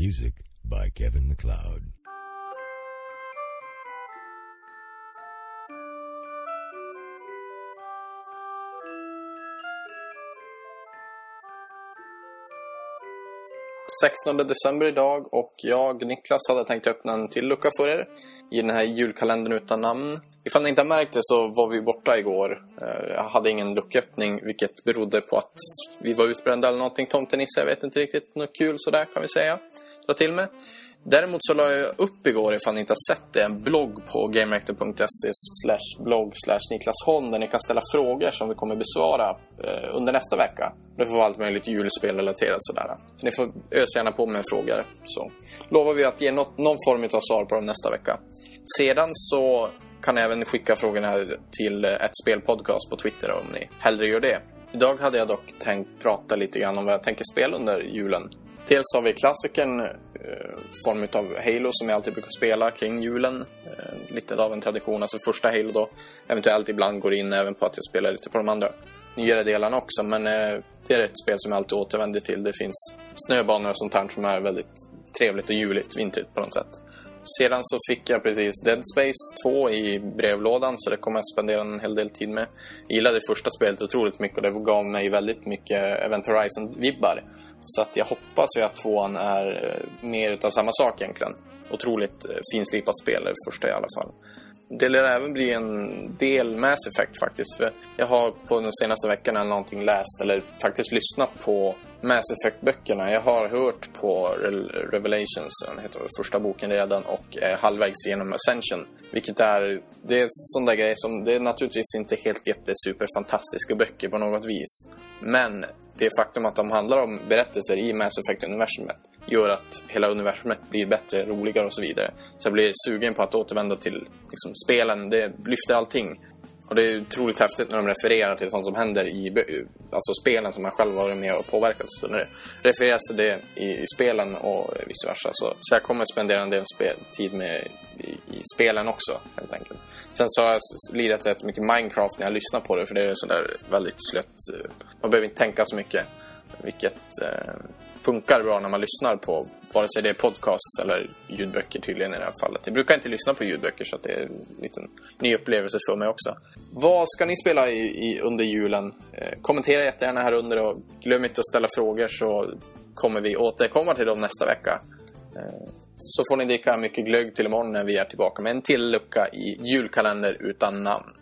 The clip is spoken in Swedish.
Music by Kevin McLeod. –16 december idag och jag, Niklas, hade tänkt öppna en till lucka för er i den här julkalendern utan namn. Ifall ni inte har märkt det så var vi borta igår. Eh, jag hade ingen lucköppning vilket berodde på att vi var utbrända eller någonting. Tomtenisse, jag vet inte riktigt. Något kul sådär kan vi säga la till med. Däremot så la jag upp igår, ifall ni inte har sett det, en blogg på gamerector.se slash blogg slash Niklas Holm där ni kan ställa frågor som vi kommer besvara eh, under nästa vecka. Det får vara allt möjligt julspelrelaterat sådär. Så ni får ösa gärna på med frågor. Så lovar vi att ge något, någon form av svar på dem nästa vecka. Sedan så kan ni även skicka frågorna till eh, ett spelpodcast på Twitter om ni hellre gör det. Idag hade jag dock tänkt prata lite grann om vad jag tänker spela under julen. Dels har vi klassikern, eh, form av Halo som jag alltid brukar spela kring julen. Eh, lite av en tradition, alltså första Halo då. Eventuellt ibland går in även på att jag spelar lite på de andra nyare delarna också. Men eh, det är ett spel som jag alltid återvänder till. Det finns snöbanor och sånt här som är väldigt trevligt och juligt, vintrigt på något sätt. Sedan så fick jag precis Dead Space 2 i brevlådan så det kommer jag spendera en hel del tid med. Jag gillade det första spelet otroligt mycket och det gav mig väldigt mycket Event Horizon-vibbar. Så att jag hoppas ju att tvåan är eh, mer utav samma sak egentligen. Otroligt eh, finslipat spel, det första i alla fall. Det lär även bli en del Mass Effect faktiskt. För jag har på de senaste veckorna någonting läst eller faktiskt lyssnat på Mass Effect-böckerna. Jag har hört på Re- Revelations, den heter första boken redan, och är halvvägs genom Ascension. Vilket är, det är sån där grej som, det är naturligtvis inte helt jättesuperfantastiska böcker på något vis. Men det faktum att de handlar om berättelser i Mass Effect-universumet gör att hela universumet blir bättre, roligare och så vidare. Så jag blir sugen på att återvända till liksom, spelen. Det lyfter allting. Och det är otroligt häftigt när de refererar till sånt som händer i alltså spelen som man själv har varit med och påverkat. Så när det refereras till det i, i spelen och vice versa. Så, så jag kommer spendera en del tid med i, i spelen också, helt enkelt. Sen så har jag lirat rätt mycket Minecraft när jag lyssnar på det, för det är sådär väldigt slött. Eh, man behöver inte tänka så mycket, vilket eh, funkar bra när man lyssnar på vare sig det är podcasts eller ljudböcker tydligen i det här fallet. Jag brukar inte lyssna på ljudböcker så att det är en liten ny upplevelse för mig också. Vad ska ni spela i, i under julen? Eh, kommentera jättegärna här under och glöm inte att ställa frågor så kommer vi återkomma till dem nästa vecka. Eh, så får ni dricka mycket glögg till imorgon när vi är tillbaka med en till lucka i julkalender utan namn.